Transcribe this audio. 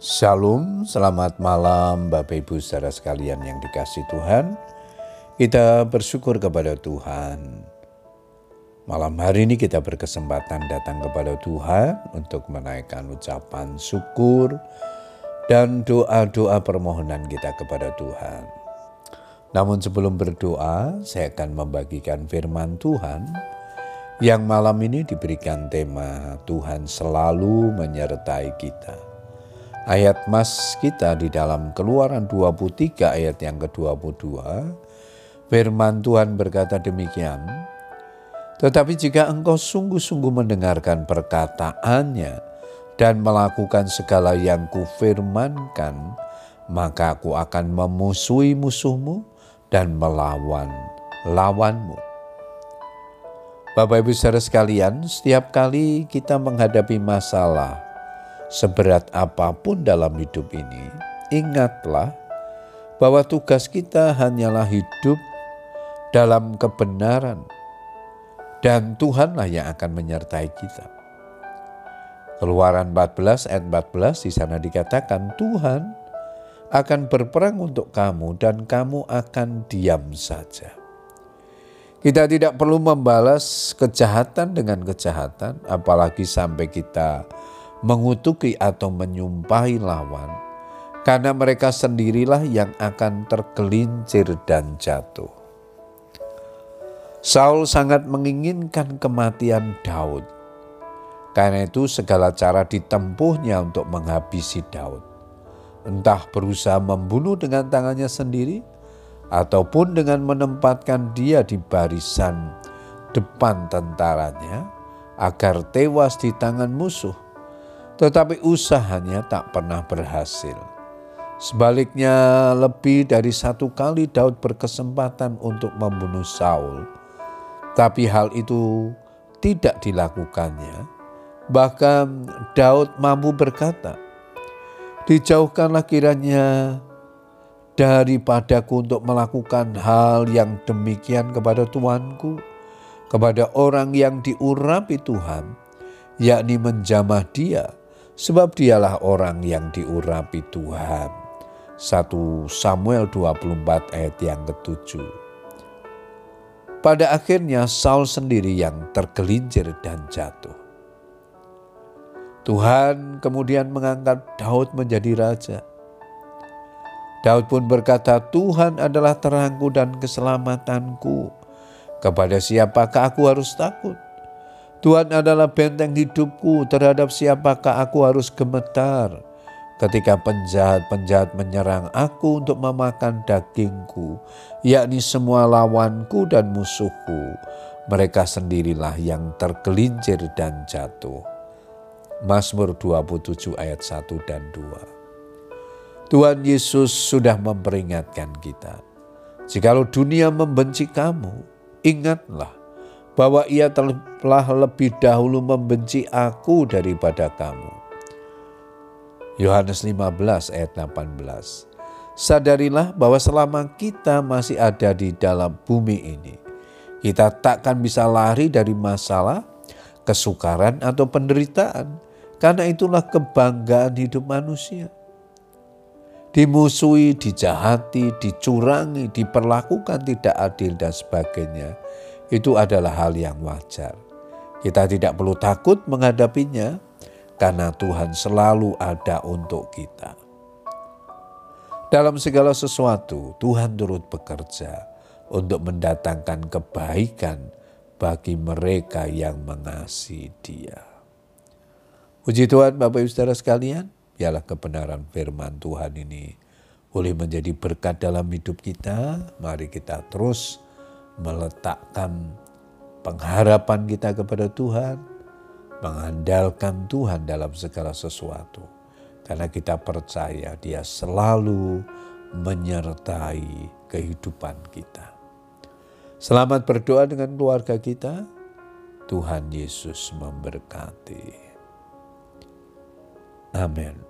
Shalom, selamat malam Bapak Ibu saudara sekalian yang dikasih Tuhan. Kita bersyukur kepada Tuhan. Malam hari ini kita berkesempatan datang kepada Tuhan untuk menaikkan ucapan syukur dan doa-doa permohonan kita kepada Tuhan. Namun sebelum berdoa, saya akan membagikan firman Tuhan yang malam ini diberikan tema Tuhan selalu menyertai kita. Ayat mas kita di dalam keluaran 23 ayat yang ke-22, firman Tuhan berkata demikian, Tetapi jika engkau sungguh-sungguh mendengarkan perkataannya dan melakukan segala yang kufirmankan, maka aku akan memusuhi musuhmu dan melawan lawanmu. Bapak Ibu saudara sekalian, setiap kali kita menghadapi masalah, seberat apa pun dalam hidup ini, ingatlah bahwa tugas kita hanyalah hidup dalam kebenaran dan Tuhanlah yang akan menyertai kita. Keluaran 14 ayat 14 di sana dikatakan Tuhan akan berperang untuk kamu dan kamu akan diam saja. Kita tidak perlu membalas kejahatan dengan kejahatan, apalagi sampai kita mengutuki atau menyumpahi lawan, karena mereka sendirilah yang akan tergelincir dan jatuh. Saul sangat menginginkan kematian Daud. Karena itu segala cara ditempuhnya untuk menghabisi Daud. Entah berusaha membunuh dengan tangannya sendiri ataupun dengan menempatkan dia di barisan depan tentaranya agar tewas di tangan musuh tetapi usahanya tak pernah berhasil. Sebaliknya, lebih dari satu kali Daud berkesempatan untuk membunuh Saul, tapi hal itu tidak dilakukannya. Bahkan Daud mampu berkata, "Dijauhkanlah kiranya daripadaku untuk melakukan hal yang demikian kepada Tuanku, kepada orang yang diurapi Tuhan, yakni menjamah Dia." Sebab dialah orang yang diurapi Tuhan. 1 Samuel 24 ayat yang ketujuh. Pada akhirnya Saul sendiri yang tergelincir dan jatuh. Tuhan kemudian mengangkat Daud menjadi raja. Daud pun berkata, Tuhan adalah terangku dan keselamatanku. Kepada siapakah aku harus takut? Tuhan adalah benteng hidupku terhadap siapakah aku harus gemetar. Ketika penjahat-penjahat menyerang aku untuk memakan dagingku, yakni semua lawanku dan musuhku, mereka sendirilah yang tergelincir dan jatuh. Mazmur 27 ayat 1 dan 2. Tuhan Yesus sudah memperingatkan kita. Jikalau dunia membenci kamu, ingatlah bahwa ia telah lebih dahulu membenci aku daripada kamu. Yohanes 15 ayat 18. Sadarilah bahwa selama kita masih ada di dalam bumi ini, kita takkan bisa lari dari masalah, kesukaran atau penderitaan, karena itulah kebanggaan hidup manusia. Dimusuhi, dijahati, dicurangi, diperlakukan tidak adil dan sebagainya itu adalah hal yang wajar. Kita tidak perlu takut menghadapinya karena Tuhan selalu ada untuk kita. Dalam segala sesuatu, Tuhan turut bekerja untuk mendatangkan kebaikan bagi mereka yang mengasihi Dia. Puji Tuhan, Bapak Ibu Saudara sekalian, biarlah kebenaran firman Tuhan ini boleh menjadi berkat dalam hidup kita. Mari kita terus meletakkan pengharapan kita kepada Tuhan, mengandalkan Tuhan dalam segala sesuatu. Karena kita percaya dia selalu menyertai kehidupan kita. Selamat berdoa dengan keluarga kita. Tuhan Yesus memberkati. Amin.